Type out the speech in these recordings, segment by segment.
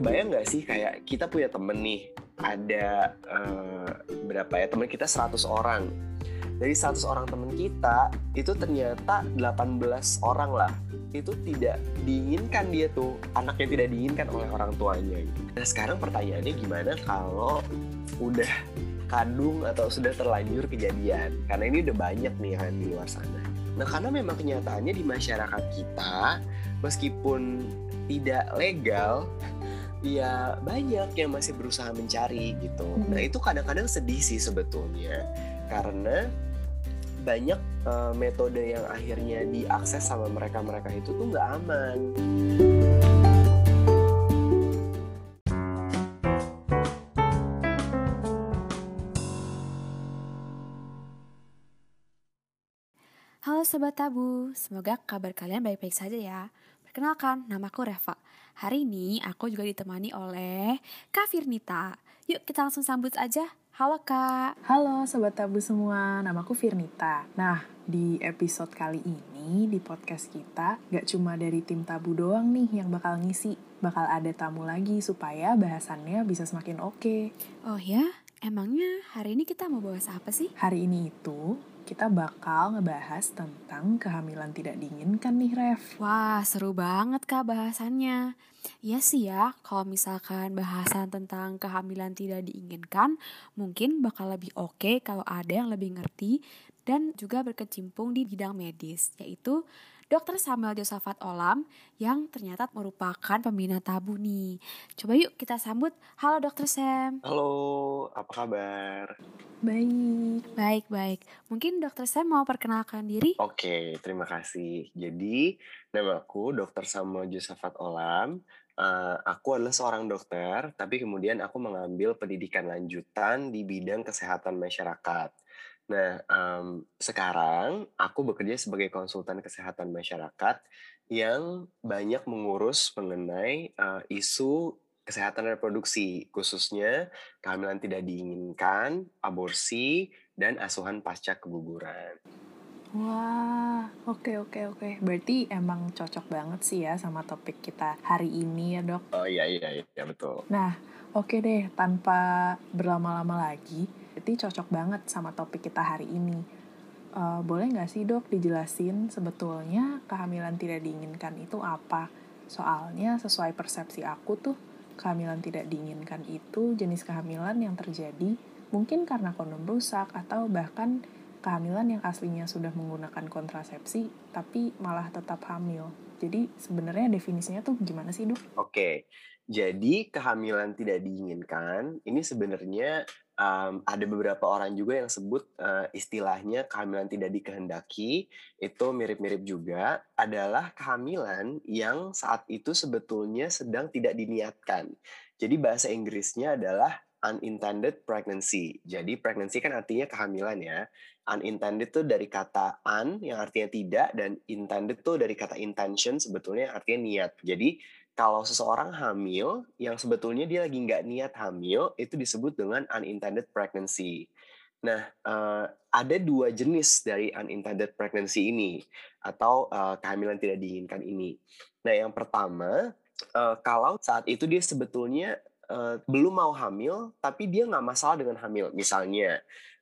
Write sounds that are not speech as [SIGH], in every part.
kebayang nggak sih kayak kita punya temen nih, ada uh, berapa ya temen kita 100 orang. Dari 100 orang temen kita, itu ternyata 18 orang lah. Itu tidak diinginkan dia tuh anaknya tidak diinginkan oleh orang tuanya nah sekarang pertanyaannya gimana kalau udah kadung atau sudah terlanjur kejadian? Karena ini udah banyak nih kan di luar sana. Nah karena memang kenyataannya di masyarakat kita meskipun tidak legal ya banyak yang masih berusaha mencari gitu nah itu kadang-kadang sedih sih sebetulnya karena banyak uh, metode yang akhirnya diakses sama mereka-mereka itu tuh nggak aman. Halo Sobat Tabu, semoga kabar kalian baik-baik saja ya. Perkenalkan, namaku Reva. Hari ini aku juga ditemani oleh Kak Firnita. Yuk kita langsung sambut aja. Halo Kak. Halo Sobat Tabu semua, namaku Firnita. Nah, di episode kali ini, di podcast kita, gak cuma dari tim Tabu doang nih yang bakal ngisi. Bakal ada tamu lagi supaya bahasannya bisa semakin oke. Okay. Oh ya? Emangnya hari ini kita mau bahas apa sih? Hari ini itu kita bakal ngebahas tentang kehamilan tidak diinginkan nih, Ref. Wah, seru banget Kak bahasannya. Iya sih ya, kalau misalkan bahasan tentang kehamilan tidak diinginkan, mungkin bakal lebih oke okay kalau ada yang lebih ngerti dan juga berkecimpung di bidang medis, yaitu Dr. Samuel Josafat Olam yang ternyata merupakan pembina tabu nih. Coba yuk kita sambut. Halo Dr. Sam. Halo, apa kabar? Baik. Baik, baik. Mungkin Dr. Sam mau perkenalkan diri? Oke, terima kasih. Jadi, nama aku Dr. Samuel Josafat Olam. Uh, aku adalah seorang dokter, tapi kemudian aku mengambil pendidikan lanjutan di bidang kesehatan masyarakat. Nah, um, sekarang aku bekerja sebagai konsultan kesehatan masyarakat yang banyak mengurus mengenai uh, isu kesehatan reproduksi, khususnya kehamilan tidak diinginkan, aborsi, dan asuhan pasca keguguran. Wah, oke oke oke. Berarti emang cocok banget sih ya sama topik kita hari ini ya dok. Oh iya iya iya betul. Nah, oke deh, tanpa berlama-lama lagi, berarti cocok banget sama topik kita hari ini. Uh, boleh nggak sih dok dijelasin sebetulnya kehamilan tidak diinginkan itu apa? Soalnya sesuai persepsi aku tuh, kehamilan tidak diinginkan itu jenis kehamilan yang terjadi mungkin karena kondom rusak atau bahkan kehamilan yang aslinya sudah menggunakan kontrasepsi tapi malah tetap hamil. Jadi sebenarnya definisinya tuh gimana sih dok? Oke, jadi kehamilan tidak diinginkan ini sebenarnya um, ada beberapa orang juga yang sebut uh, istilahnya kehamilan tidak dikehendaki itu mirip-mirip juga adalah kehamilan yang saat itu sebetulnya sedang tidak diniatkan. Jadi bahasa Inggrisnya adalah unintended pregnancy. Jadi pregnancy kan artinya kehamilan ya. Unintended tuh dari kata un yang artinya tidak dan intended tuh dari kata intention sebetulnya artinya niat. Jadi kalau seseorang hamil yang sebetulnya dia lagi nggak niat hamil itu disebut dengan unintended pregnancy. Nah, uh, ada dua jenis dari unintended pregnancy ini atau uh, kehamilan tidak diinginkan ini. Nah, yang pertama, uh, kalau saat itu dia sebetulnya belum mau hamil, tapi dia nggak masalah dengan hamil. Misalnya,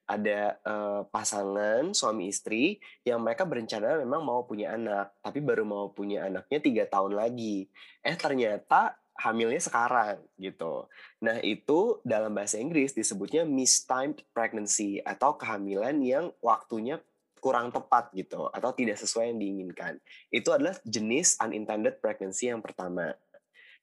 ada uh, pasangan suami istri yang mereka berencana memang mau punya anak, tapi baru mau punya anaknya tiga tahun lagi. Eh ternyata hamilnya sekarang gitu. Nah itu dalam bahasa Inggris disebutnya mistimed pregnancy atau kehamilan yang waktunya kurang tepat gitu atau tidak sesuai yang diinginkan. Itu adalah jenis unintended pregnancy yang pertama.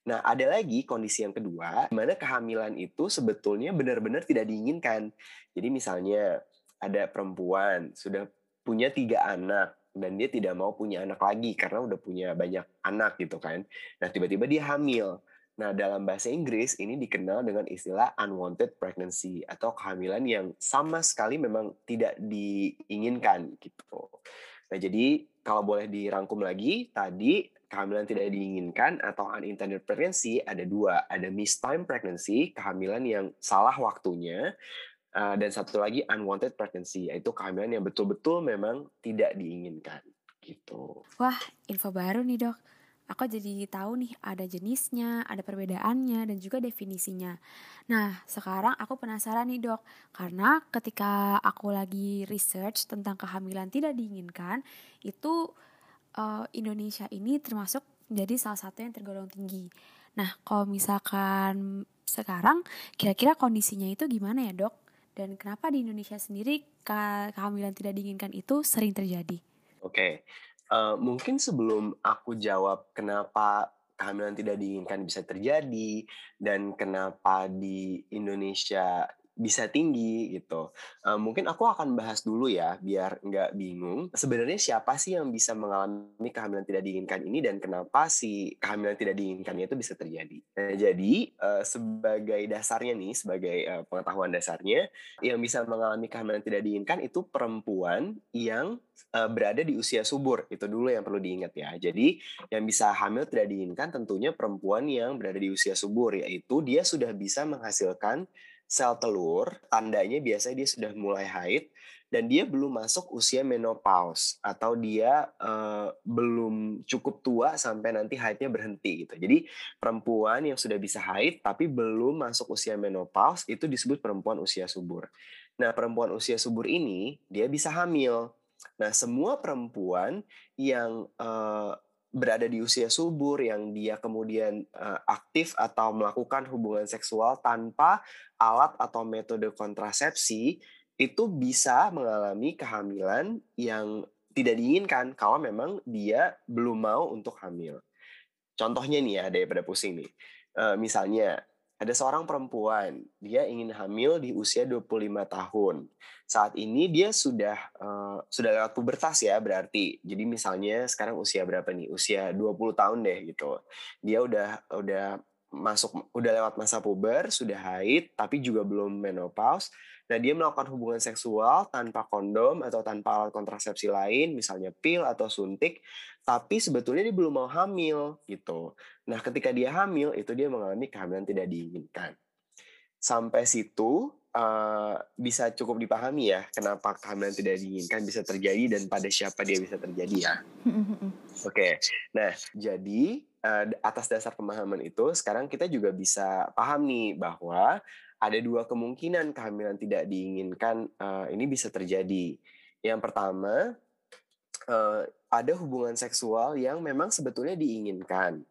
Nah, ada lagi kondisi yang kedua, di mana kehamilan itu sebetulnya benar-benar tidak diinginkan. Jadi misalnya ada perempuan sudah punya tiga anak dan dia tidak mau punya anak lagi karena udah punya banyak anak gitu kan. Nah, tiba-tiba dia hamil. Nah, dalam bahasa Inggris ini dikenal dengan istilah unwanted pregnancy atau kehamilan yang sama sekali memang tidak diinginkan gitu. Nah, jadi kalau boleh dirangkum lagi, tadi kehamilan tidak diinginkan atau unintended pregnancy ada dua, ada mistimed pregnancy, kehamilan yang salah waktunya, uh, dan satu lagi unwanted pregnancy, yaitu kehamilan yang betul-betul memang tidak diinginkan. Gitu. Wah, info baru nih dok. Aku jadi tahu nih ada jenisnya, ada perbedaannya, dan juga definisinya. Nah, sekarang aku penasaran nih dok, karena ketika aku lagi research tentang kehamilan tidak diinginkan, itu uh, Indonesia ini termasuk jadi salah satu yang tergolong tinggi. Nah, kalau misalkan sekarang, kira-kira kondisinya itu gimana ya dok? Dan kenapa di Indonesia sendiri kehamilan tidak diinginkan itu sering terjadi? Oke. Uh, mungkin sebelum aku jawab kenapa kehamilan tidak diinginkan bisa terjadi dan kenapa di Indonesia bisa tinggi gitu. Uh, mungkin aku akan bahas dulu ya biar nggak bingung. Sebenarnya siapa sih yang bisa mengalami kehamilan tidak diinginkan ini dan kenapa si kehamilan tidak diinginkannya itu bisa terjadi. Nah, jadi uh, sebagai dasarnya nih, sebagai uh, pengetahuan dasarnya, yang bisa mengalami kehamilan tidak diinginkan itu perempuan yang uh, berada di usia subur. Itu dulu yang perlu diingat ya. Jadi yang bisa hamil tidak diinginkan tentunya perempuan yang berada di usia subur yaitu dia sudah bisa menghasilkan sel telur, tandanya biasanya dia sudah mulai haid dan dia belum masuk usia menopause atau dia uh, belum cukup tua sampai nanti haidnya berhenti gitu. Jadi perempuan yang sudah bisa haid tapi belum masuk usia menopause itu disebut perempuan usia subur. Nah, perempuan usia subur ini dia bisa hamil. Nah, semua perempuan yang uh, berada di usia subur yang dia kemudian uh, aktif atau melakukan hubungan seksual tanpa alat atau metode kontrasepsi itu bisa mengalami kehamilan yang tidak diinginkan kalau memang dia belum mau untuk hamil. Contohnya nih ya daripada pusing nih. Uh, misalnya ada seorang perempuan, dia ingin hamil di usia 25 tahun. Saat ini dia sudah uh, sudah lewat pubertas ya berarti. Jadi misalnya sekarang usia berapa nih? Usia 20 tahun deh gitu. Dia udah udah masuk udah lewat masa puber, sudah haid tapi juga belum menopause. Nah, dia melakukan hubungan seksual tanpa kondom atau tanpa alat kontrasepsi lain, misalnya pil atau suntik, tapi sebetulnya dia belum mau hamil gitu. Nah, ketika dia hamil itu dia mengalami kehamilan tidak diinginkan. Sampai situ uh, bisa cukup dipahami ya kenapa kehamilan tidak diinginkan bisa terjadi dan pada siapa dia bisa terjadi ya. Oke. Okay. Nah, jadi uh, atas dasar pemahaman itu sekarang kita juga bisa paham nih bahwa ada dua kemungkinan kehamilan tidak diinginkan uh, ini bisa terjadi. Yang pertama, uh, ada hubungan seksual yang memang sebetulnya diinginkan,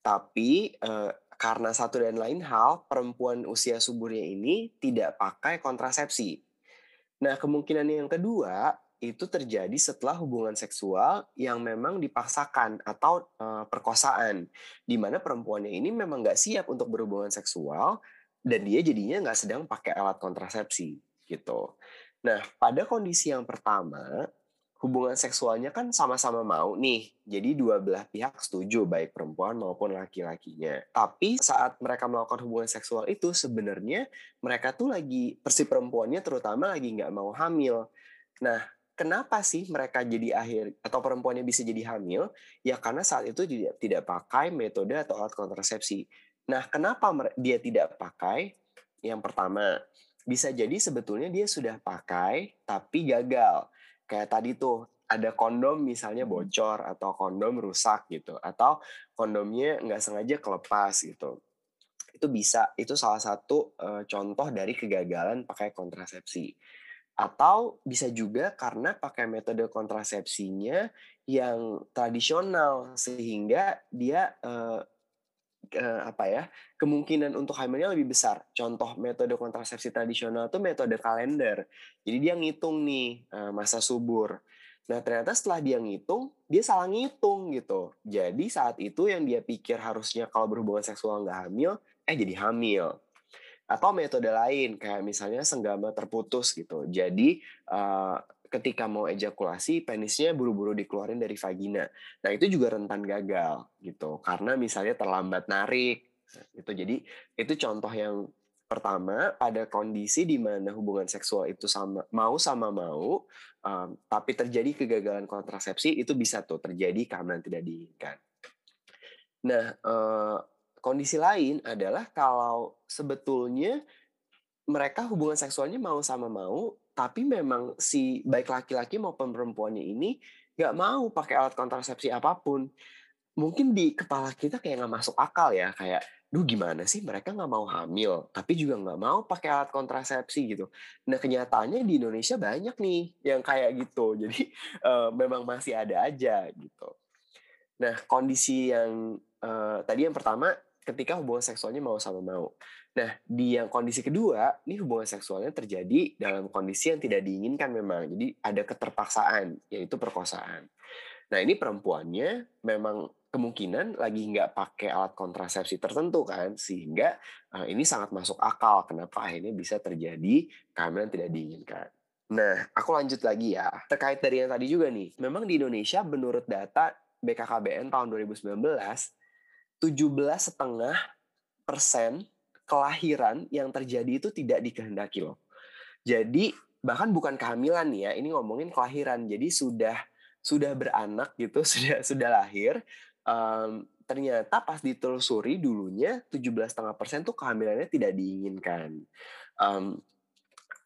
tapi uh, karena satu dan lain hal, perempuan usia suburnya ini tidak pakai kontrasepsi. Nah, kemungkinan yang kedua itu terjadi setelah hubungan seksual yang memang dipaksakan atau uh, perkosaan, di mana perempuannya ini memang nggak siap untuk berhubungan seksual, dan dia jadinya nggak sedang pakai alat kontrasepsi gitu. Nah, pada kondisi yang pertama, hubungan seksualnya kan sama-sama mau nih. Jadi dua belah pihak setuju, baik perempuan maupun laki-lakinya. Tapi saat mereka melakukan hubungan seksual itu, sebenarnya mereka tuh lagi, persi perempuannya terutama lagi nggak mau hamil. Nah, kenapa sih mereka jadi akhir atau perempuannya bisa jadi hamil? Ya karena saat itu tidak tidak pakai metode atau alat kontrasepsi. Nah, kenapa dia tidak pakai? Yang pertama, bisa jadi sebetulnya dia sudah pakai tapi gagal. Kayak tadi tuh ada kondom misalnya hmm. bocor atau kondom rusak gitu atau kondomnya nggak sengaja kelepas gitu. Itu bisa itu salah satu contoh dari kegagalan pakai kontrasepsi. Atau bisa juga karena pakai metode kontrasepsinya yang tradisional sehingga dia uh, apa ya kemungkinan untuk hamilnya lebih besar. Contoh metode kontrasepsi tradisional itu metode kalender. Jadi dia ngitung nih uh, masa subur. Nah ternyata setelah dia ngitung, dia salah ngitung gitu. Jadi saat itu yang dia pikir harusnya kalau berhubungan seksual nggak hamil, eh jadi hamil. Atau metode lain kayak misalnya senggama terputus gitu. Jadi uh, ketika mau ejakulasi penisnya buru-buru dikeluarin dari vagina. Nah, itu juga rentan gagal gitu. Karena misalnya terlambat narik gitu. Jadi itu contoh yang pertama pada kondisi di mana hubungan seksual itu sama mau sama mau um, tapi terjadi kegagalan kontrasepsi itu bisa tuh terjadi kehamilan tidak diinginkan. Nah, uh, kondisi lain adalah kalau sebetulnya mereka hubungan seksualnya mau sama mau tapi memang si baik laki-laki maupun perempuannya ini nggak mau pakai alat kontrasepsi apa pun. Mungkin di kepala kita kayak nggak masuk akal ya kayak duh gimana sih mereka nggak mau hamil tapi juga nggak mau pakai alat kontrasepsi gitu. Nah kenyataannya di Indonesia banyak nih yang kayak gitu. [LAUGHS] Jadi uh, memang masih ada aja gitu. Nah kondisi yang uh, tadi yang pertama ketika hubungan seksualnya mau sama mau nah di yang kondisi kedua ini hubungan seksualnya terjadi dalam kondisi yang tidak diinginkan memang jadi ada keterpaksaan yaitu perkosaan nah ini perempuannya memang kemungkinan lagi nggak pakai alat kontrasepsi tertentu kan sehingga uh, ini sangat masuk akal kenapa akhirnya bisa terjadi kehamilan tidak diinginkan. Nah, aku lanjut lagi ya. Terkait dari yang tadi juga nih, memang di Indonesia menurut data BKKBN tahun 2019, 17 setengah persen kelahiran yang terjadi itu tidak dikehendaki loh. Jadi bahkan bukan kehamilan nih ya, ini ngomongin kelahiran. Jadi sudah sudah beranak gitu, [LAUGHS] sudah sudah lahir, um, ternyata pas ditelusuri dulunya 17,5% tuh kehamilannya tidak diinginkan. Um,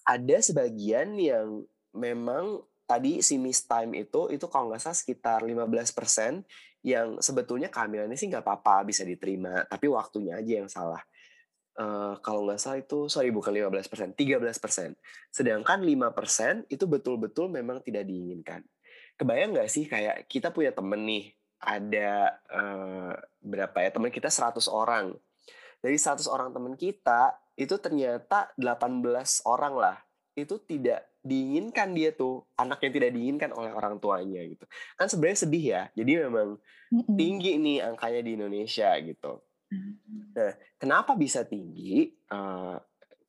ada sebagian yang memang tadi si miss time itu itu kalau nggak salah sekitar 15% yang sebetulnya kehamilannya sih nggak apa-apa bisa diterima tapi waktunya aja yang salah uh, kalau nggak salah itu sorry bukan 15% 13% sedangkan 5% itu betul-betul memang tidak diinginkan. Kebayang nggak sih kayak kita punya temen nih ada uh, berapa ya teman kita 100 orang. Dari 100 orang teman kita itu ternyata 18 orang lah. Itu tidak diinginkan dia tuh anak yang tidak diinginkan oleh orang tuanya gitu. Kan sebenarnya sedih ya jadi memang tinggi nih angkanya di Indonesia gitu nah kenapa bisa tinggi uh,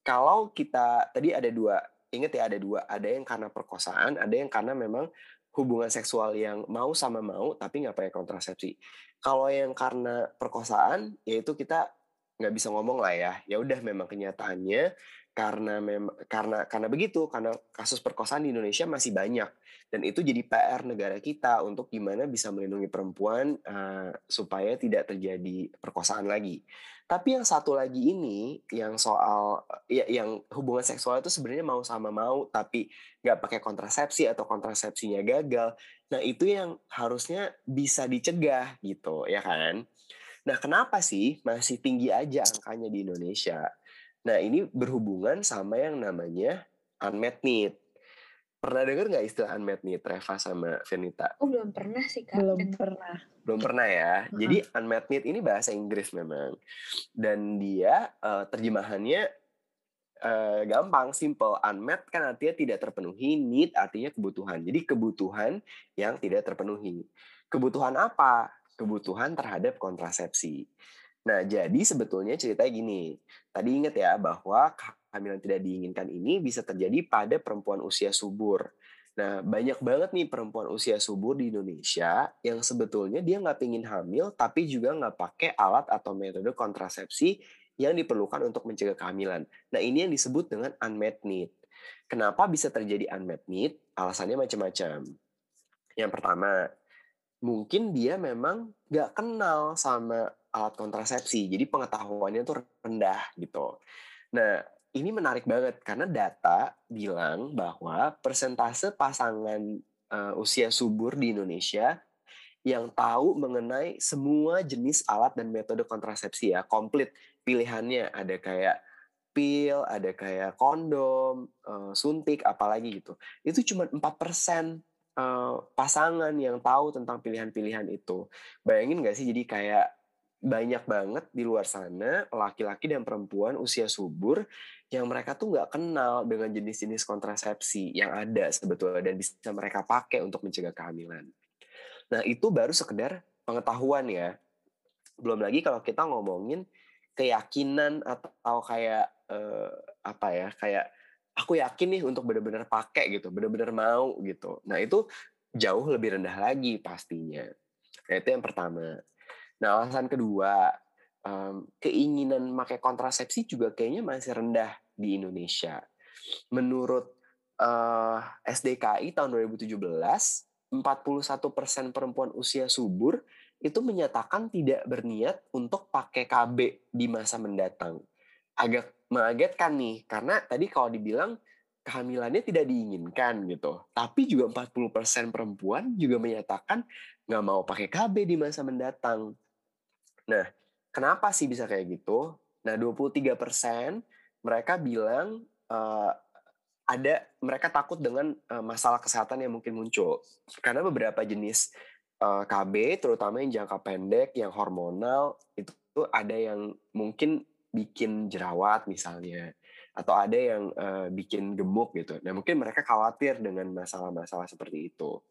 kalau kita tadi ada dua inget ya ada dua ada yang karena perkosaan ada yang karena memang hubungan seksual yang mau sama mau tapi nggak pakai kontrasepsi. Kalau yang karena perkosaan, yaitu kita nggak bisa ngomong lah ya. Ya udah memang kenyataannya karena memang karena karena begitu karena kasus perkosaan di Indonesia masih banyak dan itu jadi PR negara kita untuk gimana bisa melindungi perempuan uh, supaya tidak terjadi perkosaan lagi. Tapi yang satu lagi ini yang soal ya yang hubungan seksual itu sebenarnya mau sama mau tapi nggak pakai kontrasepsi atau kontrasepsinya gagal. Nah, itu yang harusnya bisa dicegah gitu, ya kan? Nah, kenapa sih masih tinggi aja angkanya di Indonesia? Nah, ini berhubungan sama yang namanya unmet need. Pernah dengar nggak istilah unmet need, Reva sama Venita? Oh, belum pernah sih, Kak. Belum pernah. Belum pernah ya. Uh-huh. Jadi unmet need ini bahasa Inggris memang. Dan dia uh, terjemahannya uh, gampang, simple. Unmet kan artinya tidak terpenuhi, need artinya kebutuhan. Jadi kebutuhan yang tidak terpenuhi. Kebutuhan apa? Kebutuhan terhadap kontrasepsi. Nah, jadi sebetulnya ceritanya gini. Tadi ingat ya bahwa kehamilan tidak diinginkan ini bisa terjadi pada perempuan usia subur. Nah, banyak banget nih perempuan usia subur di Indonesia yang sebetulnya dia nggak pingin hamil, tapi juga nggak pakai alat atau metode kontrasepsi yang diperlukan untuk mencegah kehamilan. Nah, ini yang disebut dengan unmet need. Kenapa bisa terjadi unmet need? Alasannya macam-macam. Yang pertama, mungkin dia memang nggak kenal sama alat kontrasepsi. Jadi pengetahuannya tuh rendah gitu. Nah, ini menarik banget karena data bilang bahwa persentase pasangan uh, usia subur di Indonesia yang tahu mengenai semua jenis alat dan metode kontrasepsi ya, komplit pilihannya ada kayak pil, ada kayak kondom, uh, suntik, apalagi gitu. Itu cuma 4% uh, pasangan yang tahu tentang pilihan-pilihan itu. Bayangin gak sih jadi kayak banyak banget di luar sana laki-laki dan perempuan usia subur yang mereka tuh nggak kenal dengan jenis-jenis kontrasepsi yang ada sebetulnya dan bisa mereka pakai untuk mencegah kehamilan. Nah itu baru sekedar pengetahuan ya. Belum lagi kalau kita ngomongin keyakinan atau kayak eh, apa ya kayak aku yakin nih untuk benar-benar pakai gitu, benar-benar mau gitu. Nah itu jauh lebih rendah lagi pastinya. Nah itu yang pertama. Nah, alasan kedua, um, keinginan pakai kontrasepsi juga kayaknya masih rendah di Indonesia. Menurut uh, SDKI tahun 2017, 41 persen perempuan usia subur itu menyatakan tidak berniat untuk pakai KB di masa mendatang. Agak mengagetkan nih, karena tadi kalau dibilang kehamilannya tidak diinginkan gitu. Tapi juga 40% perempuan juga menyatakan nggak mau pakai KB di masa mendatang. Nah, kenapa sih bisa kayak gitu? Nah, 23% mereka bilang uh, ada mereka takut dengan uh, masalah kesehatan yang mungkin muncul. Karena beberapa jenis uh, eh, KB, terutama yang jangka pendek, yang hormonal, itu ada yang mungkin bikin jerawat misalnya atau ada yang uh, bikin gemuk gitu. Nah mungkin mereka khawatir dengan masalah-masalah seperti itu.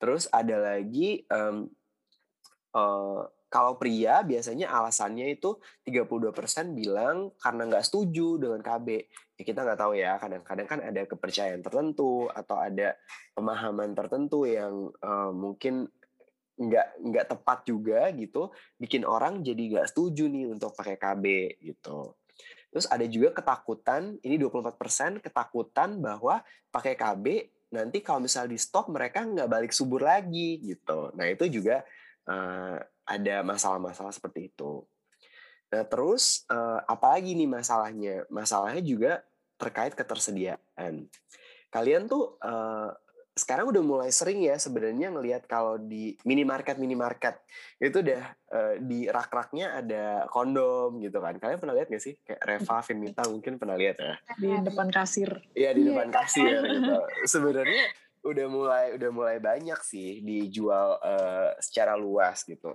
Terus ada lagi um, uh, kalau pria biasanya alasannya itu 32% bilang karena nggak setuju dengan KB. Ya kita nggak tahu ya, kadang-kadang kan ada kepercayaan tertentu atau ada pemahaman tertentu yang uh, mungkin nggak nggak tepat juga gitu, bikin orang jadi nggak setuju nih untuk pakai KB gitu. Terus ada juga ketakutan, ini 24% ketakutan bahwa pakai KB nanti kalau misalnya di stop mereka nggak balik subur lagi gitu. Nah itu juga uh, ada masalah-masalah seperti itu. Nah terus uh, apalagi nih masalahnya? Masalahnya juga terkait ketersediaan. Kalian tuh uh, sekarang udah mulai sering ya sebenarnya ngelihat kalau di minimarket minimarket itu udah uh, di rak-raknya ada kondom gitu kan. Kalian pernah lihat gak sih? Kayak Reva Finita mungkin pernah lihat ya? Di depan kasir. Iya di iya, depan kasir. gitu. Sebenarnya udah mulai udah mulai banyak sih dijual uh, secara luas gitu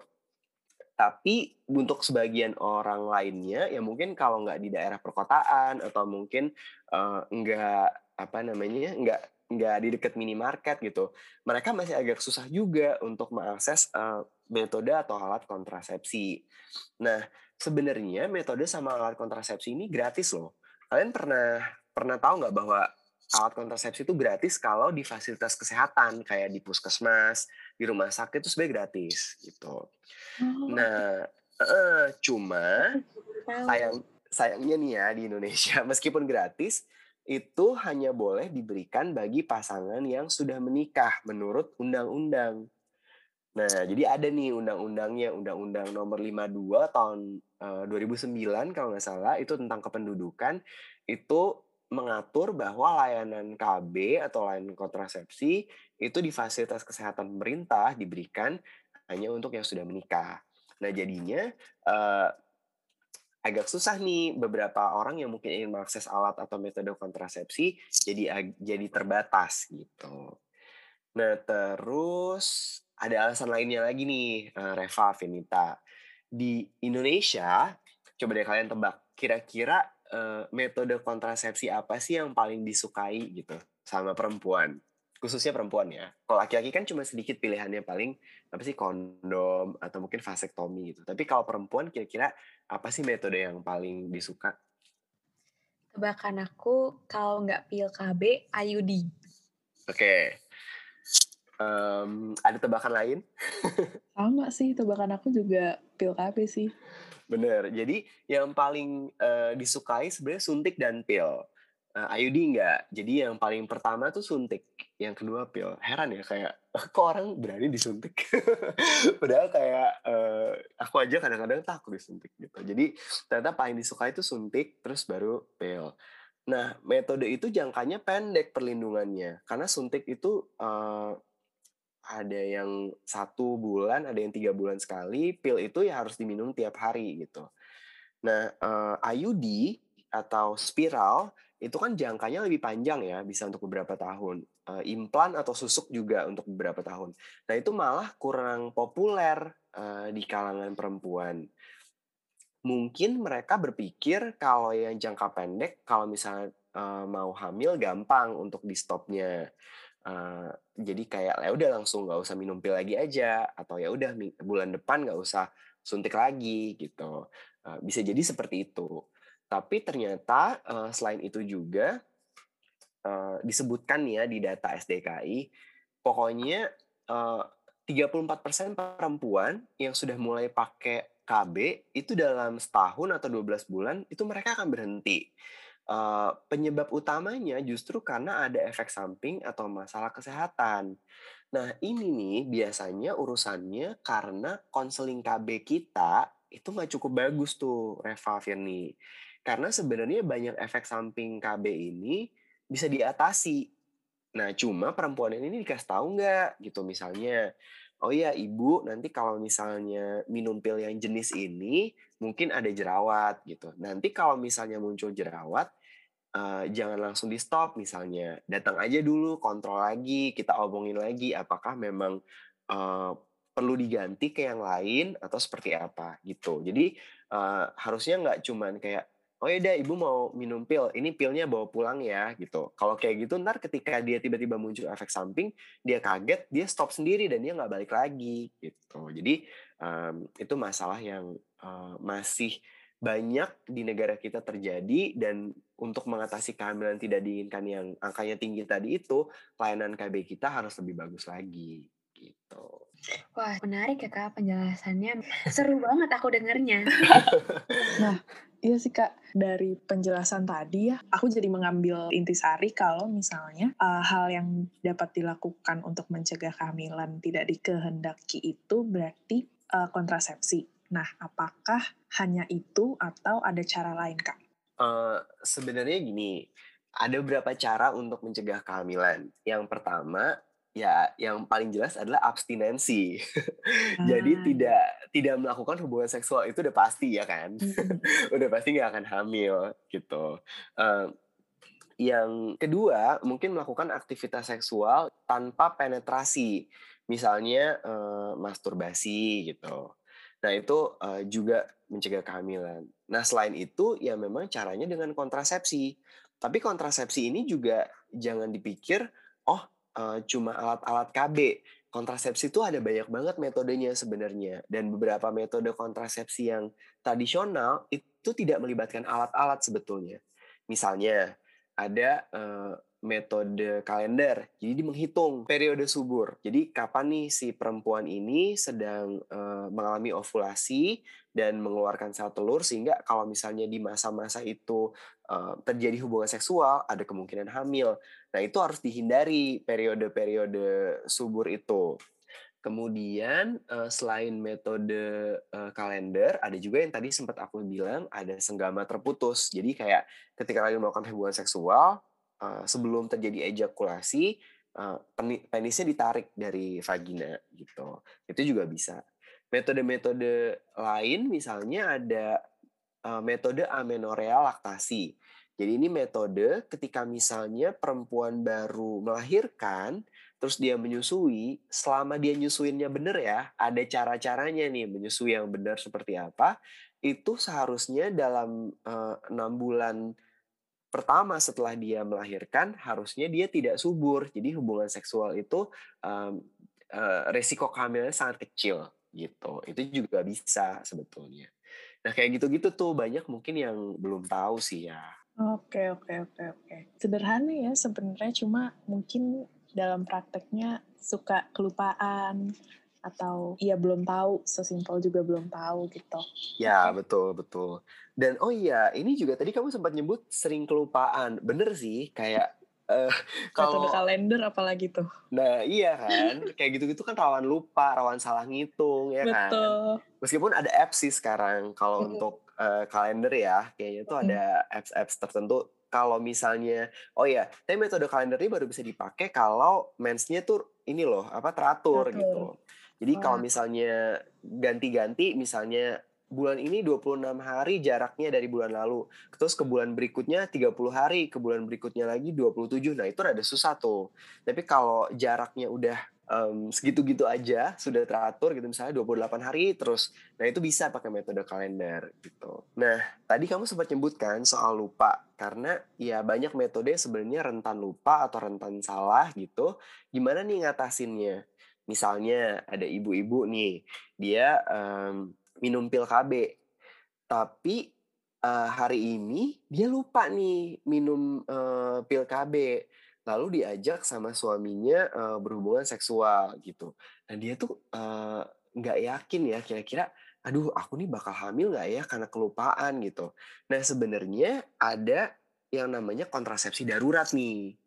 tapi untuk sebagian orang lainnya ya mungkin kalau nggak di daerah perkotaan atau mungkin uh, nggak apa namanya nggak nggak di dekat minimarket gitu, mereka masih agak susah juga untuk mengakses uh, metode atau alat kontrasepsi. Nah, sebenarnya metode sama alat kontrasepsi ini gratis loh. Kalian pernah pernah tahu nggak bahwa alat kontrasepsi itu gratis kalau di fasilitas kesehatan kayak di puskesmas, di rumah sakit itu sebenarnya gratis gitu. Oh. Nah, uh, cuma sayang sayangnya nih ya di Indonesia [LAUGHS] meskipun gratis itu hanya boleh diberikan bagi pasangan yang sudah menikah menurut undang-undang. Nah, jadi ada nih undang-undangnya, Undang-Undang Nomor 52 tahun uh, eh, 2009 kalau nggak salah itu tentang kependudukan itu mengatur bahwa layanan KB atau layanan kontrasepsi itu di fasilitas kesehatan pemerintah diberikan hanya untuk yang sudah menikah. Nah, jadinya uh, agak susah nih beberapa orang yang mungkin ingin mengakses alat atau metode kontrasepsi jadi jadi terbatas gitu. Nah terus ada alasan lainnya lagi nih eh, Reva Finita di Indonesia coba deh kalian tebak kira-kira uh, metode kontrasepsi apa sih yang paling disukai gitu sama perempuan khususnya perempuan ya. Kalau laki-laki kan cuma sedikit pilihannya paling apa sih kondom atau mungkin vasektomi gitu. Tapi kalau perempuan kira-kira apa sih metode yang paling disuka? Tebakan aku kalau nggak pil KB IUD. Oke. Okay. Um, ada tebakan lain? [LAUGHS] Sama sih, tebakan aku juga pil KB sih. Bener. Jadi yang paling uh, disukai sebenarnya suntik dan pil uh, IUD enggak. Jadi yang paling pertama tuh suntik, yang kedua pil. Heran ya kayak kok orang berani disuntik. [LAUGHS] Padahal kayak uh, aku aja kadang-kadang takut disuntik gitu. Jadi ternyata paling disukai itu suntik terus baru pil. Nah, metode itu jangkanya pendek perlindungannya karena suntik itu uh, ada yang satu bulan, ada yang tiga bulan sekali. Pil itu ya harus diminum tiap hari gitu. Nah, uh, IUD atau spiral itu kan jangkanya lebih panjang ya, bisa untuk beberapa tahun. Uh, implan atau susuk juga untuk beberapa tahun. Nah itu malah kurang populer uh, di kalangan perempuan. Mungkin mereka berpikir kalau yang jangka pendek, kalau misalnya mau hamil gampang untuk di stopnya. Jadi kayak ya udah langsung nggak usah minum pil lagi aja atau ya udah bulan depan nggak usah suntik lagi gitu. Uh, bisa jadi seperti itu. Tapi ternyata uh, selain itu juga uh, disebutkan ya di data SDKI, pokoknya uh, 34% perempuan yang sudah mulai pakai KB itu dalam setahun atau 12 bulan itu mereka akan berhenti. Uh, penyebab utamanya justru karena ada efek samping atau masalah kesehatan. Nah ini nih biasanya urusannya karena konseling KB kita itu nggak cukup bagus tuh Reva Firni. Karena sebenarnya banyak efek samping KB ini bisa diatasi. Nah, cuma perempuan ini dikasih tahu nggak gitu misalnya, oh ya ibu nanti kalau misalnya minum pil yang jenis ini mungkin ada jerawat gitu. Nanti kalau misalnya muncul jerawat, uh, jangan langsung di stop misalnya, datang aja dulu kontrol lagi, kita omongin lagi apakah memang uh, perlu diganti ke yang lain atau seperti apa gitu. Jadi uh, harusnya nggak cuman kayak oh ya ibu mau minum pil, ini pilnya bawa pulang ya gitu. Kalau kayak gitu ntar ketika dia tiba-tiba muncul efek samping, dia kaget, dia stop sendiri dan dia nggak balik lagi gitu. Jadi um, itu masalah yang uh, masih banyak di negara kita terjadi dan untuk mengatasi kehamilan tidak diinginkan yang angkanya tinggi tadi itu pelayanan KB kita harus lebih bagus lagi gitu. Wah, menarik ya Kak penjelasannya. Seru [LAUGHS] banget aku dengernya. [LAUGHS] nah, Iya sih kak, dari penjelasan tadi ya, aku jadi mengambil intisari kalau misalnya uh, hal yang dapat dilakukan untuk mencegah kehamilan tidak dikehendaki itu berarti uh, kontrasepsi. Nah, apakah hanya itu atau ada cara lain kak? Uh, Sebenarnya gini, ada beberapa cara untuk mencegah kehamilan. Yang pertama, ya yang paling jelas adalah abstinensi. [LAUGHS] Ah. Jadi tidak tidak melakukan hubungan seksual itu udah pasti ya kan, hmm. [LAUGHS] udah pasti nggak akan hamil gitu. Uh, yang kedua mungkin melakukan aktivitas seksual tanpa penetrasi, misalnya uh, masturbasi gitu. Nah itu uh, juga mencegah kehamilan. Nah selain itu ya memang caranya dengan kontrasepsi. Tapi kontrasepsi ini juga jangan dipikir, oh uh, cuma alat-alat KB. Kontrasepsi itu ada banyak banget metodenya sebenarnya dan beberapa metode kontrasepsi yang tradisional itu tidak melibatkan alat-alat sebetulnya. Misalnya ada uh, metode kalender. Jadi menghitung periode subur. Jadi kapan nih si perempuan ini sedang uh, mengalami ovulasi dan mengeluarkan sel telur sehingga kalau misalnya di masa-masa itu uh, terjadi hubungan seksual ada kemungkinan hamil. Nah, itu harus dihindari periode-periode subur itu. Kemudian uh, selain metode kalender, ada juga yang tadi sempat aku bilang ada senggama terputus. Jadi kayak ketika lagi melakukan hubungan seksual, uh, sebelum terjadi ejakulasi uh, penisnya ditarik dari vagina gitu. Itu juga bisa. Metode-metode lain misalnya ada uh, metode amenorea laktasi. Jadi ini metode ketika misalnya perempuan baru melahirkan terus dia menyusui, selama dia nyusuinnya benar ya, ada cara-caranya nih menyusui yang benar seperti apa, itu seharusnya dalam enam bulan pertama setelah dia melahirkan harusnya dia tidak subur. Jadi hubungan seksual itu um, uh, resiko kehamilan sangat kecil gitu. Itu juga bisa sebetulnya. Nah kayak gitu-gitu tuh banyak mungkin yang belum tahu sih ya. Oke oke oke oke. Sederhana ya sebenarnya cuma mungkin dalam prakteknya suka kelupaan atau ia belum tahu sesimpel juga belum tahu gitu. Ya betul betul. Dan oh iya ini juga tadi kamu sempat nyebut sering kelupaan. Bener sih kayak [LAUGHS] uh, kalau Metode kalender apalagi tuh. Nah iya kan kayak gitu-gitu kan rawan lupa, rawan salah ngitung ya kan? betul. kan. Meskipun ada apps sih sekarang kalau mm. untuk uh, kalender ya kayaknya tuh ada apps-apps tertentu kalau misalnya oh ya tapi metode kalender ini baru bisa dipakai kalau mensnya tuh ini loh apa teratur, teratur. gitu jadi oh. kalau misalnya ganti-ganti misalnya bulan ini 26 hari jaraknya dari bulan lalu. Terus ke bulan berikutnya 30 hari, ke bulan berikutnya lagi 27. Nah, itu rada susah tuh. Tapi kalau jaraknya udah um, segitu-gitu aja, sudah teratur gitu misalnya 28 hari terus. Nah, itu bisa pakai metode kalender gitu. Nah, tadi kamu sempat nyebutkan soal lupa karena ya banyak metode sebenarnya rentan lupa atau rentan salah gitu. Gimana nih ngatasinnya? Misalnya ada ibu-ibu nih, dia um, minum pil KB, tapi uh, hari ini dia lupa nih minum uh, pil KB, lalu diajak sama suaminya uh, berhubungan seksual gitu. Nah dia tuh nggak uh, yakin ya kira-kira, aduh aku nih bakal hamil nggak ya karena kelupaan gitu. Nah sebenarnya ada yang namanya kontrasepsi darurat nih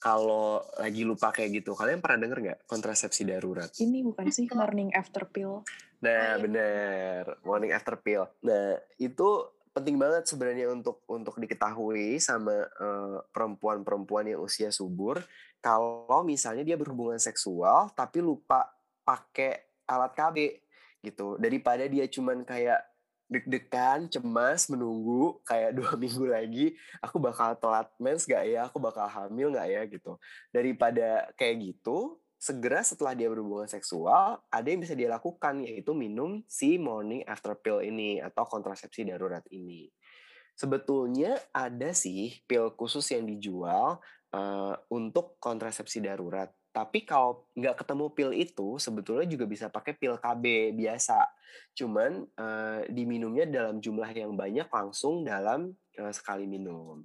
kalau lagi lupa kayak gitu. Kalian pernah denger nggak kontrasepsi darurat? Ini bukan sih morning after pill. Nah, bener. Morning after pill. Nah, itu penting banget sebenarnya untuk untuk diketahui sama uh, perempuan-perempuan yang usia subur kalau misalnya dia berhubungan seksual tapi lupa pakai alat KB gitu daripada dia cuman kayak deg-degan, cemas, menunggu kayak [LAUGHS] dua minggu lagi aku bakal telat mens gak ya, aku bakal hamil gak ya gitu. Daripada kayak gitu, segera setelah dia berhubungan seksual, ada yang bisa dia lakukan yaitu minum si morning after pill ini atau kontrasepsi darurat ini. Sebetulnya ada sih pil khusus yang dijual uh, untuk kontrasepsi darurat tapi kalau nggak ketemu pil itu, sebetulnya juga bisa pakai pil KB biasa. Cuman uh, diminumnya dalam jumlah yang banyak langsung dalam uh, sekali minum.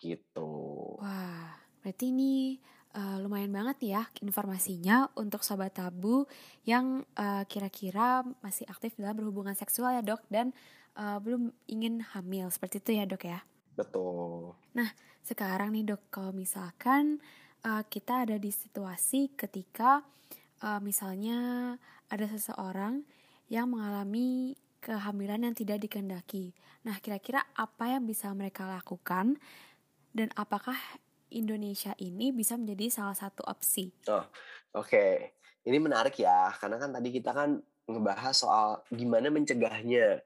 Gitu. Wah, berarti ini uh, lumayan banget ya informasinya untuk sobat tabu yang kira kira-kira masih aktif dalam berhubungan seksual ya dok dan uh, belum ingin hamil seperti itu ya dok ya. Betul. Nah sekarang nih dok kalau misalkan uh, kita ada di situasi ketika uh, misalnya ada seseorang yang mengalami kehamilan yang tidak dikehendaki. Nah, kira-kira apa yang bisa mereka lakukan dan apakah Indonesia ini bisa menjadi salah satu opsi? Oh, oke. Okay. Ini menarik ya, karena kan tadi kita kan ngebahas soal gimana mencegahnya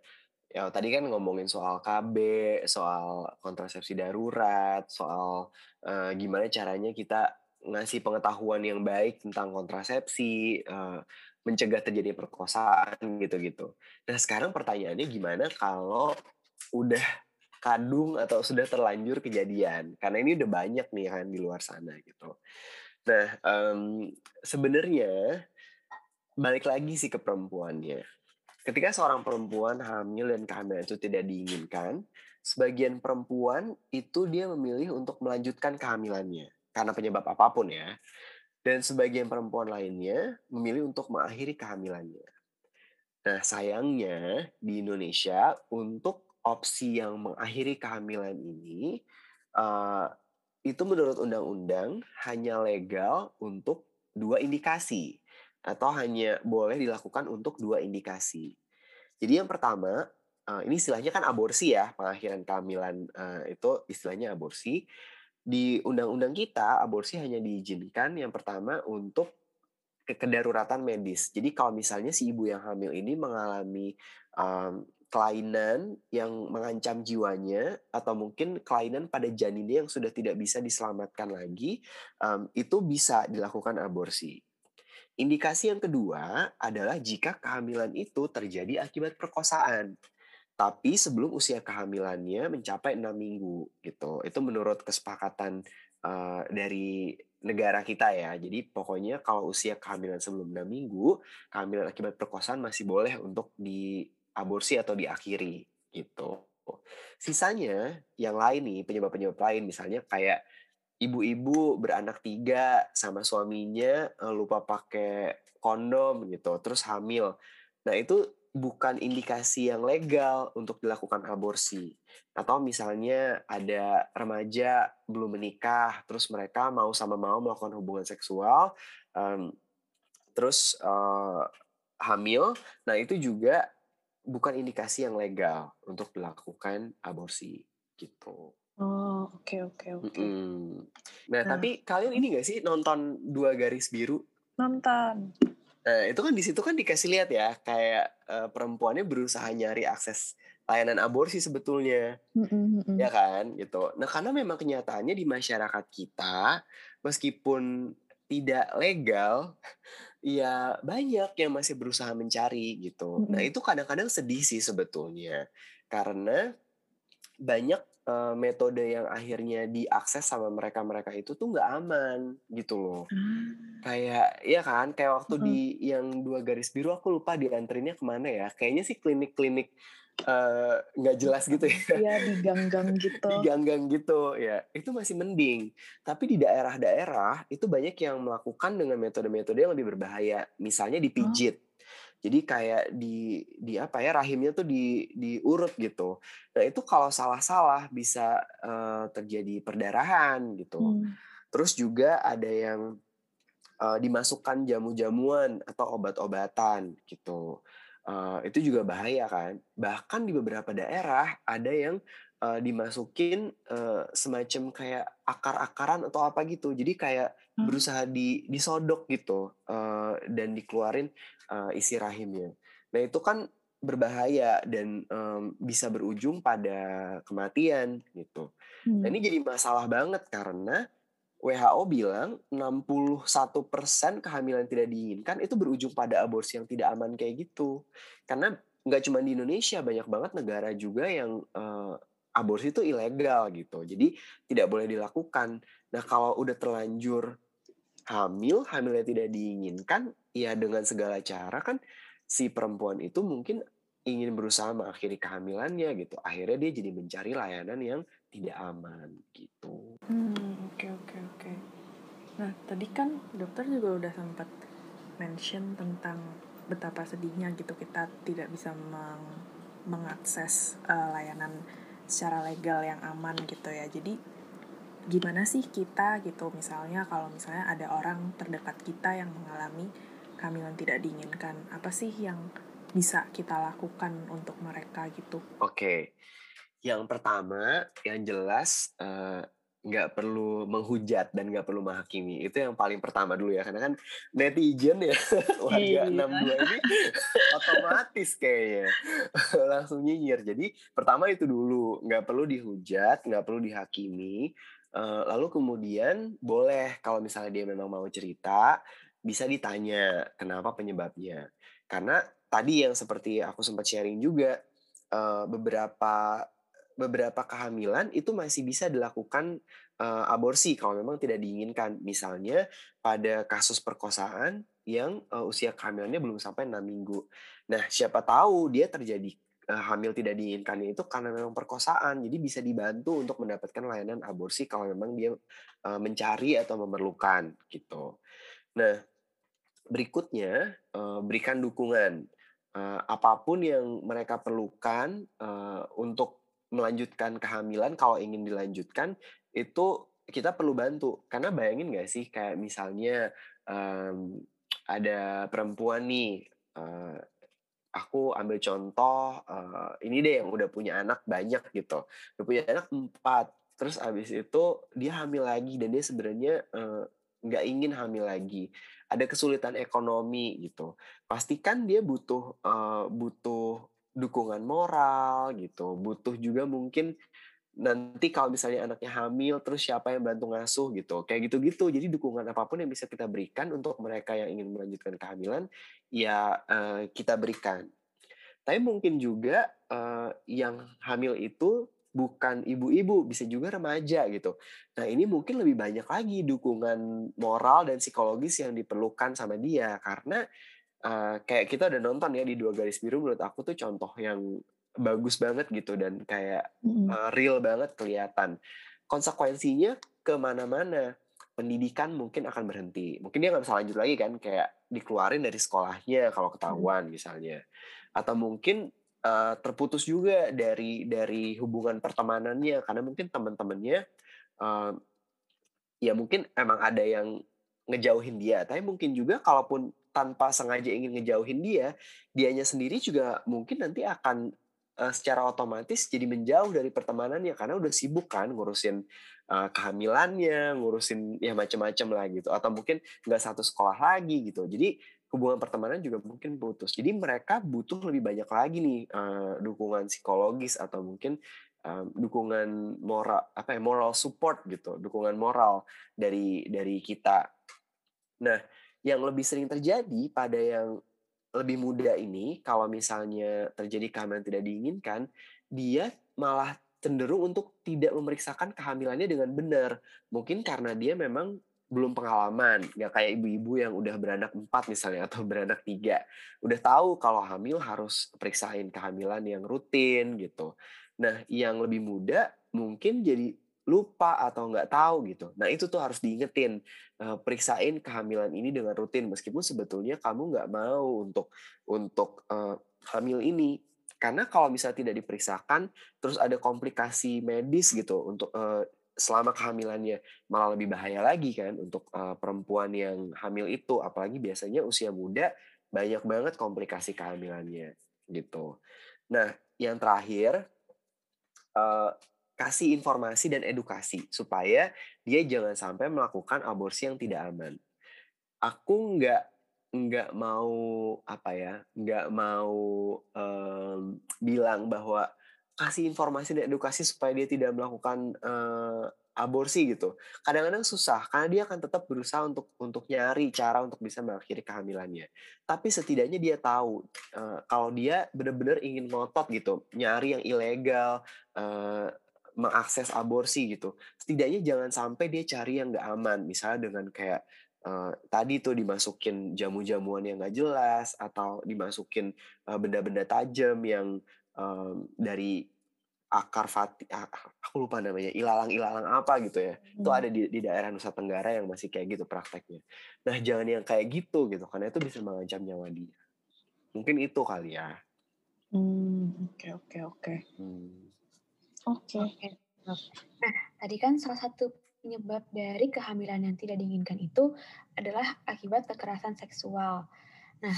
ya tadi kan ngomongin soal KB, soal kontrasepsi darurat, soal uh, gimana caranya kita ngasih pengetahuan yang baik tentang kontrasepsi, uh, mencegah terjadi perkosaan gitu-gitu. Nah sekarang pertanyaannya gimana kalau udah kadung atau sudah terlanjur kejadian? Karena ini udah banyak nih kan di luar sana gitu. Nah um, sebenarnya balik lagi sih ke perempuannya Ketika seorang perempuan hamil dan kehamilan itu tidak diinginkan, sebagian perempuan itu dia memilih untuk melanjutkan kehamilannya karena penyebab apa pun ya. Dan sebagian perempuan lainnya memilih untuk mengakhiri kehamilannya. Nah, sayangnya di Indonesia untuk opsi yang mengakhiri kehamilan ini uh, itu menurut undang-undang hanya legal untuk dua indikasi atau hanya boleh dilakukan untuk dua indikasi. Jadi yang pertama, uh, ini istilahnya kan aborsi ya, pengakhiran kehamilan uh, itu istilahnya aborsi. Di undang-undang kita, aborsi hanya diizinkan yang pertama untuk kedaruratan medis. Jadi kalau misalnya si ibu yang hamil ini mengalami um, kelainan yang mengancam jiwanya atau mungkin kelainan pada janinnya yang sudah tidak bisa diselamatkan lagi, um, itu bisa dilakukan aborsi. Indikasi yang kedua adalah jika kehamilan itu terjadi akibat perkosaan. Tapi sebelum usia kehamilannya mencapai enam minggu gitu. Itu menurut kesepakatan uh, dari negara kita ya. Jadi pokoknya kalau usia kehamilan sebelum enam minggu, kehamilan akibat perkosaan masih boleh untuk diaborsi atau diakhiri gitu. Sisanya yang lain nih penyebab-penyebab lain misalnya kayak ibu-ibu beranak tiga sama suaminya uh, lupa pakai kondom gitu, terus hamil. Nah, itu bukan indikasi yang legal untuk dilakukan aborsi. Atau misalnya ada remaja belum menikah, terus mereka mau sama mau melakukan hubungan seksual, um, terus uh, hamil. Nah, itu juga bukan indikasi yang legal untuk dilakukan aborsi gitu. Oh, oke oke oke. Mm-mm. Nah, Nah. tapi kalian ini gak sih nonton Dua Garis Biru? Nonton. Nah, itu kan di situ kan dikasih lihat ya, kayak uh, perempuannya berusaha nyari akses layanan aborsi sebetulnya, Mm-mm, ya kan, gitu. Nah, karena memang kenyataannya di masyarakat kita, meskipun tidak legal, [LAUGHS] ya banyak yang masih berusaha mencari gitu. Nah, itu kadang-kadang sedih sih sebetulnya, karena banyak uh, metode yang akhirnya diakses sama mereka-mereka itu tuh nggak aman gitu loh. Hmm. Kayak ya kan, kayak waktu hmm. di yang dua garis biru aku lupa dianterinnya ke mana ya. Kayaknya sih klinik-klinik nggak uh, jelas gitu ya. [LAUGHS] Iya di gang-gang gitu. di gang-gang gitu ya. Itu masih mending. Tapi di daerah-daerah itu banyak yang melakukan dengan metode-metode yang lebih berbahaya. Misalnya dipijit. Oh jadi kayak di di apa ya rahimnya tuh di diurut gitu. Nah itu kalau salah-salah bisa uh, terjadi perdarahan gitu. Hmm. Terus juga ada yang uh, dimasukkan jamu-jamuan atau obat-obatan gitu. uh, itu juga bahaya kan. Bahkan di beberapa daerah ada yang uh, dimasukin uh, semacam kayak akar-akaran atau apa gitu. Jadi kayak hmm. berusaha di disodok gitu uh, dan dikeluarin uh, isi rahimnya. Nah itu kan berbahaya dan um, bisa berujung pada kematian gitu. Hmm. Nah ini jadi masalah banget karena WHO bilang 61% kehamilan tidak diinginkan itu berujung pada aborsi yang tidak aman kayak gitu. Karena nggak cuma di Indonesia, banyak banget negara juga yang uh, aborsi itu ilegal gitu. Jadi tidak boleh dilakukan. Nah kalau udah terlanjur hamil, hamilnya tidak diinginkan, ya dengan segala cara kan si perempuan itu mungkin ingin berusaha mengakhiri kehamilannya gitu. Akhirnya dia jadi mencari layanan yang tidak aman gitu. Hmm, oke oke oke. Nah, tadi kan dokter juga udah sempat mention tentang betapa sedihnya gitu kita tidak bisa meng mengakses uh, layanan secara legal yang aman gitu ya. Jadi gimana sih kita gitu misalnya kalau misalnya ada orang terdekat kita yang mengalami kehamilan tidak diinginkan, apa sih yang bisa kita lakukan untuk mereka gitu? Oke, okay. yang pertama yang jelas uh, nggak perlu menghujat dan nggak perlu menghakimi. Itu yang paling pertama dulu ya karena kan netizen ya [LAUGHS] warga iya. enam dua ini [LAUGHS] otomatis kayaknya [LAUGHS] langsung nyinyir. Jadi pertama itu dulu nggak perlu dihujat nggak perlu dihakimi uh, lalu kemudian boleh kalau misalnya dia memang mau cerita bisa ditanya kenapa penyebabnya. Karena tadi yang seperti aku sempat sharing juga uh, beberapa beberapa kehamilan itu masih bisa dilakukan uh, aborsi kalau memang tidak diinginkan. Misalnya pada kasus perkosaan yang uh, usia kehamilannya belum sampai enam minggu. Nah, siapa tahu dia terjadi uh, hamil tidak diinginkannya itu karena memang perkosaan. Jadi bisa dibantu untuk mendapatkan layanan aborsi kalau memang dia uh, mencari atau memerlukan gitu. Nah, berikutnya uh, berikan dukungan uh, apa pun yang mereka perlukan uh, untuk melanjutkan kehamilan kalau ingin dilanjutkan itu kita perlu bantu. Karena bayangin nggak sih kayak misalnya um, ada perempuan nih uh, aku ambil contoh uh, ini deh yang udah punya anak banyak gitu. Udah punya anak empat terus abis itu dia hamil lagi dan dia sebenarnya nggak uh, ingin hamil lagi. Ada kesulitan ekonomi gitu. Pastikan dia butuh uh, butuh dukungan moral gitu butuh juga mungkin nanti kalau misalnya anaknya hamil terus siapa yang bantu ngasuh gitu kayak gitu-gitu jadi dukungan apa pun yang bisa kita berikan untuk mereka yang ingin melanjutkan kehamilan ya uh, kita berikan tapi mungkin juga uh, yang hamil itu bukan ibu-ibu, bisa juga remaja gitu. Nah ini mungkin lebih banyak lagi dukungan moral dan psikologis yang diperlukan sama dia karena uh, kayak kita udah nonton ya di dua garis biru menurut aku tuh contoh yang bagus banget gitu dan kayak uh, real banget kelihatan. Konsekuensinya ke mana-mana pendidikan mungkin akan berhenti. Mungkin dia nggak bisa lanjut lagi kan, kayak dikeluarin dari sekolahnya kalau ketahuan misalnya. Atau mungkin uh, terputus juga dari dari hubungan pertemanannya karena mungkin teman-temannya uh, ya mungkin emang ada yang ngejauhin dia tapi mungkin juga kalaupun tanpa sengaja ingin ngejauhin dia dianya sendiri juga mungkin nanti akan uh, secara otomatis jadi menjauh dari pertemanannya karena udah sibuk kan ngurusin uh, kehamilannya ngurusin ya macam-macam lah gitu atau mungkin nggak satu sekolah lagi gitu jadi hubungan pertemanan juga mungkin putus. Jadi mereka butuh lebih banyak lagi nih uh, dukungan psikologis atau mungkin uh, dukungan moral apa ya moral support gitu, dukungan moral dari dari kita. Nah, yang lebih sering terjadi pada yang lebih muda ini kalau misalnya terjadi kehamilan tidak diinginkan, dia malah cenderung untuk tidak memeriksakan kehamilannya dengan benar. Mungkin karena dia memang belum pengalaman nggak kayak ibu-ibu yang udah beranak empat misalnya atau beranak tiga udah tahu kalau hamil harus periksain kehamilan yang rutin gitu nah yang lebih muda mungkin jadi lupa atau nggak tahu gitu. Nah itu tuh harus diingetin uh, periksain kehamilan ini dengan rutin. Meskipun sebetulnya kamu nggak mau untuk untuk uh, hamil ini. Karena kalau misalnya tidak diperiksakan terus ada komplikasi medis gitu untuk uh, selama kehamilannya malah lebih bahaya lagi kan untuk uh, perempuan yang hamil itu. Apalagi biasanya usia muda banyak banget komplikasi kehamilannya gitu. Nah, yang terakhir uh, kasih informasi dan edukasi supaya dia jangan sampai melakukan aborsi yang tidak aman. Aku nggak nggak mau apa ya, nggak mau um, bilang bahwa kasih informasi dan edukasi supaya dia tidak melakukan uh, aborsi gitu. Kadang-kadang susah karena dia akan tetap berusaha untuk untuk nyari cara untuk bisa mengakhiri kehamilannya. Tapi setidaknya dia tahu uh, kalau dia benar-benar ingin ngotot gitu, nyari yang ilegal, uh, mengakses aborsi gitu. Setidaknya jangan sampai dia cari yang nggak aman, misalnya dengan kayak uh, tadi tuh dimasukin jamu-jamuan yang nggak jelas atau dimasukin uh, benda-benda tajam yang um, dari akar fati aku lupa namanya ilalang-ilalang apa gitu ya. Hmm. itu ada di, di daerah Nusa Tenggara yang masih kayak gitu prakteknya. Nah jangan yang kayak gitu gitu karena itu bisa mengancam nyawa dia. Mungkin itu kali ya. Hmm oke oke oke oke nah tadi kan salah satu penyebab dari kehamilan yang tidak diinginkan itu adalah akibat kekerasan seksual nah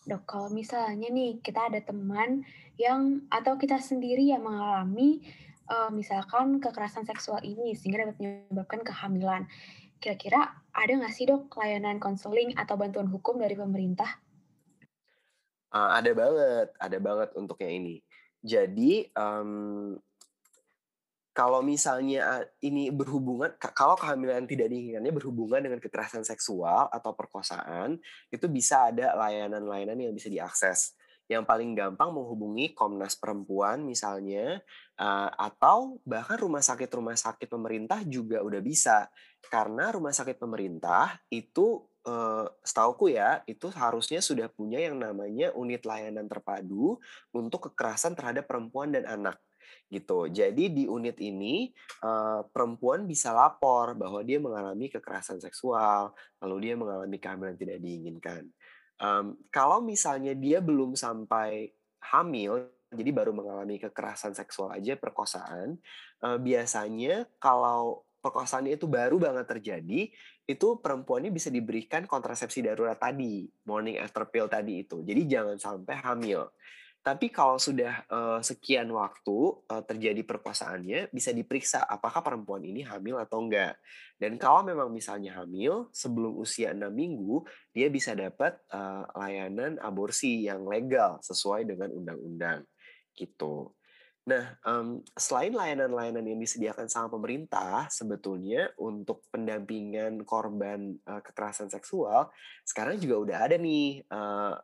Dok, kalau misalnya nih kita ada teman yang atau kita sendiri yang mengalami uh, misalkan kekerasan seksual ini sehingga dapat menyebabkan kehamilan, kira-kira ada nggak sih dok layanan konseling atau bantuan hukum dari pemerintah? Uh, ada banget, ada banget untuk yang ini. Jadi um, kalau misalnya ini berhubungan, kalau kehamilan tidak diinginkannya berhubungan dengan kekerasan seksual atau perkosaan, itu bisa ada layanan-layanan yang bisa diakses. Yang paling gampang menghubungi Komnas Perempuan misalnya, atau bahkan rumah sakit-rumah sakit pemerintah juga udah bisa. Karena rumah sakit pemerintah itu setauku ya, itu harusnya sudah punya yang namanya unit layanan terpadu untuk kekerasan terhadap perempuan dan anak gitu. Jadi di unit ini uh, perempuan bisa lapor bahwa dia mengalami kekerasan seksual, lalu dia mengalami kehamilan tidak diinginkan. Um, kalau misalnya dia belum sampai hamil, jadi baru mengalami kekerasan seksual aja perkosaan, uh, biasanya kalau perkosaan itu baru banget terjadi, itu perempuan ini bisa diberikan kontrasepsi darurat tadi, morning after pill tadi itu. Jadi jangan sampai hamil. Tapi kalau sudah uh, sekian waktu uh, terjadi perkosaannya, bisa diperiksa apakah perempuan ini hamil atau enggak. Dan kalau memang misalnya hamil, sebelum usia 6 minggu, dia bisa dapat uh, layanan aborsi yang legal sesuai dengan undang-undang. Gitu. Nah, um, selain layanan-layanan yang disediakan sama pemerintah, sebetulnya untuk pendampingan korban uh, kekerasan seksual, sekarang juga udah ada nih uh,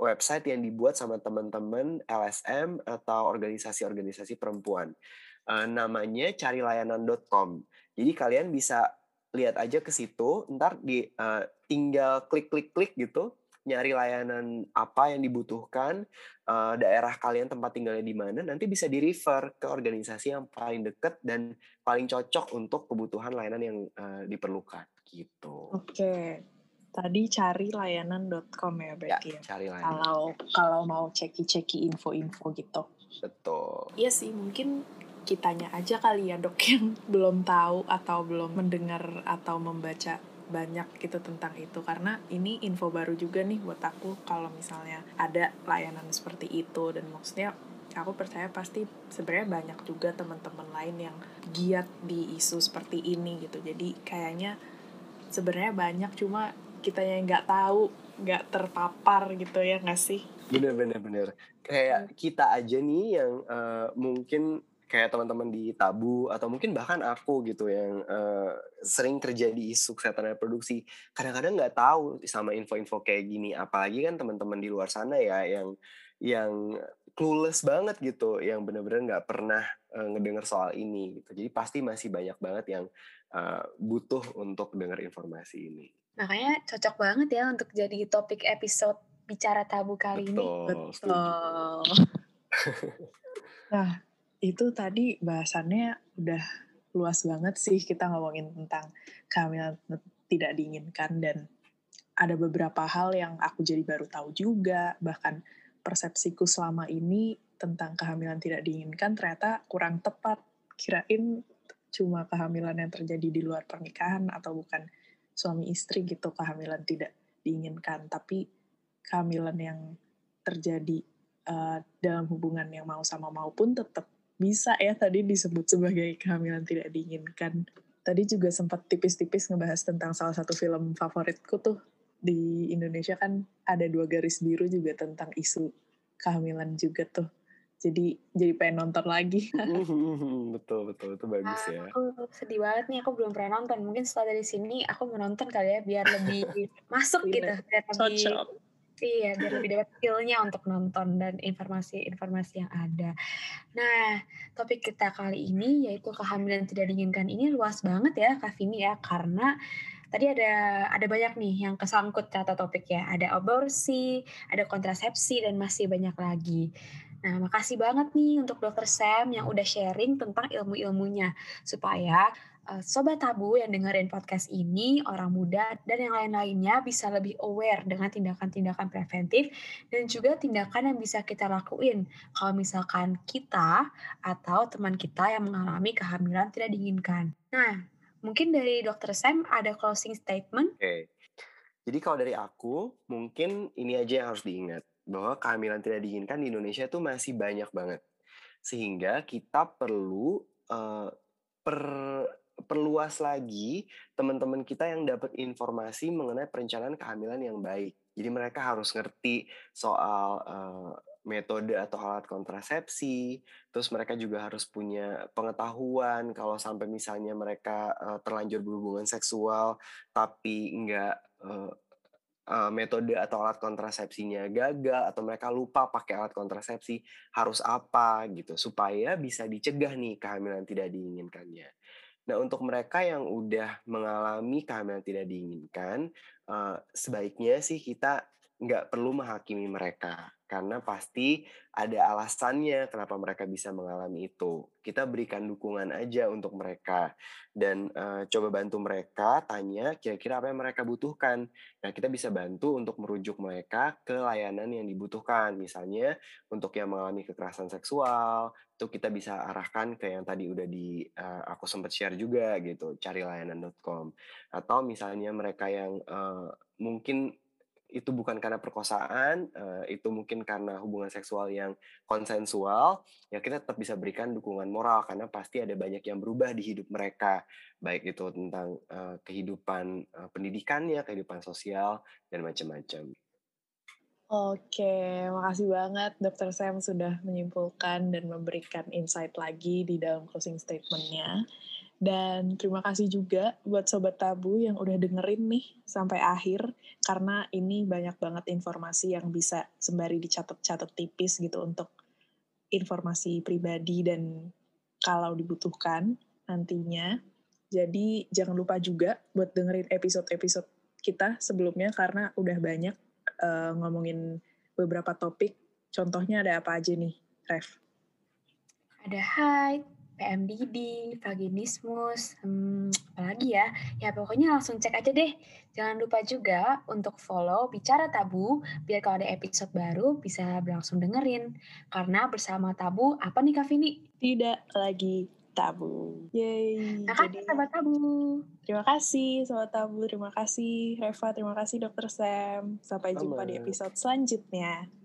website yang dibuat sama teman-teman LSM atau organisasi-organisasi perempuan. Uh, namanya carilayanan.com. Jadi kalian bisa lihat aja ke situ, ntar di uh, tinggal klik-klik-klik gitu, nyari layanan apa yang dibutuhkan, uh, daerah kalian tempat tinggalnya di mana, nanti bisa di refer ke organisasi yang paling dekat dan paling cocok untuk kebutuhan layanan yang uh, diperlukan gitu. Oke. Tadi cari layanan.com ya berarti ya. ya. Cari layanan. Kalau kalau mau ceki-ceki info-info gitu. Betul. Iya sih, mungkin kitanya aja kali ya dok yang [LAUGHS] belum tahu atau belum mendengar atau membaca banyak gitu tentang itu karena ini info baru juga nih buat aku kalau misalnya ada layanan seperti itu dan maksudnya aku percaya pasti sebenarnya banyak juga teman-teman lain yang giat di isu seperti ini gitu jadi kayaknya sebenarnya banyak cuma kita yang nggak tahu nggak terpapar gitu ya nggak sih? Bener bener bener. Kayak kita aja nih yang uh, mungkin kayak teman-teman di tabu atau mungkin bahkan aku gitu yang uh, sering kerja di isu kesehatan reproduksi kadang-kadang nggak tahu sama info-info kayak gini. Apalagi kan teman-teman di luar sana ya yang yang clueless banget gitu yang bener-bener nggak pernah uh, ngedengar soal ini gitu. Jadi pasti masih banyak banget yang uh, butuh untuk dengar informasi ini Makanya cocok banget ya untuk jadi topik episode bicara tabu kali Betul, ini. Betul. [LAUGHS] nah, itu tadi bahasannya udah luas banget sih kita ngomongin tentang kehamilan tidak diinginkan dan ada beberapa hal yang aku jadi baru tahu juga bahkan persepsiku selama ini tentang kehamilan tidak diinginkan ternyata kurang tepat kirain cuma kehamilan yang terjadi di luar pernikahan atau bukan suami istri gitu kehamilan tidak diinginkan tapi kehamilan yang terjadi uh, dalam hubungan yang mau sama mau pun tetap bisa ya tadi disebut sebagai kehamilan tidak diinginkan. Tadi juga sempat tipis-tipis ngebahas tentang salah satu film favoritku tuh di Indonesia kan ada dua garis biru juga tentang isu kehamilan juga tuh. Jadi jadi pengen nonton lagi. [LAUGHS] betul betul itu bagus ya. Aku sedih banget nih aku belum pernah nonton. Mungkin setelah dari sini aku menonton kali ya biar lebih [LAUGHS] masuk gitu, biar lebih Cocok Iya, biar lebih dapat feel-nya untuk nonton dan informasi-informasi yang ada. Nah, topik kita kali ini yaitu kehamilan tidak diinginkan ini luas banget ya, Kak Vini ya, karena tadi ada ada banyak nih yang kesangkut kata topik ya. Ada aborsi, ada kontrasepsi, dan masih banyak lagi. Nah, makasih banget nih untuk Dokter Sam yang udah sharing tentang ilmu-ilmunya supaya uh, sobat tabu yang dengerin podcast ini, orang muda dan yang lain-lainnya bisa lebih aware dengan tindakan-tindakan preventif dan juga tindakan yang bisa kita lakuin kalau misalkan kita atau teman kita yang mengalami kehamilan tidak diinginkan. Nah, mungkin dari Dokter Sam ada closing statement. Okay. Jadi kalau dari aku, mungkin ini aja yang harus diingat bahwa kehamilan tidak diinginkan di Indonesia itu masih banyak banget. Sehingga kita perlu uh, per perluas lagi teman-teman kita yang dapat informasi mengenai perencanaan kehamilan yang baik. Jadi mereka harus ngerti soal uh, metode atau alat kontrasepsi, terus mereka juga harus punya pengetahuan kalau sampai misalnya mereka uh, terlanjur berhubungan seksual tapi enggak uh, uh, metode atau alat kontrasepsinya gagal atau mereka lupa pakai alat kontrasepsi harus apa gitu supaya bisa dicegah nih kehamilan tidak diinginkannya. Nah, untuk mereka yang udah mengalami kehamilan tidak diinginkan, uh, sebaiknya sih kita nggak perlu menghakimi mereka karena pasti ada alasannya kenapa mereka bisa mengalami itu. Kita berikan dukungan aja untuk mereka dan uh, coba bantu mereka tanya kira-kira apa yang mereka butuhkan. Nah, kita bisa bantu untuk merujuk mereka ke layanan yang dibutuhkan. Misalnya untuk yang mengalami kekerasan seksual, itu kita bisa arahkan ke yang tadi udah di uh, aku sempat share juga gitu, cari layanan.com. Atau misalnya mereka yang uh, mungkin itu bukan karena perkosaan, uh, itu mungkin karena hubungan seksual yang konsensual, ya kita tetap bisa berikan dukungan moral karena pasti ada banyak yang berubah di hidup mereka, baik itu tentang uh, kehidupan uh, pendidikannya, kehidupan sosial dan macam-macam. Oke, makasih banget Dr. Sam sudah menyimpulkan dan memberikan insight lagi di dalam closing statement-nya. Dan terima kasih juga buat Sobat Tabu yang udah dengerin nih sampai akhir, karena ini banyak banget informasi yang bisa sembari dicatat-catat tipis gitu untuk informasi pribadi dan kalau dibutuhkan nantinya. Jadi jangan lupa juga buat dengerin episode-episode kita sebelumnya karena udah banyak uh, ngomongin beberapa topik. Contohnya ada apa aja nih, Ref? Ada height, PMDD, vaginismus, hmm, apalagi ya? Ya pokoknya langsung cek aja deh. Jangan lupa juga untuk follow Bicara Tabu, biar kalau ada episode baru bisa langsung dengerin. Karena bersama Tabu, apa nih Kak Vini? Tidak lagi tabu. Yeay. Terima kasih Sobat Tabu. Terima kasih Sobat Tabu, terima kasih Reva, terima kasih Dokter Sam. Sampai jumpa di episode selanjutnya.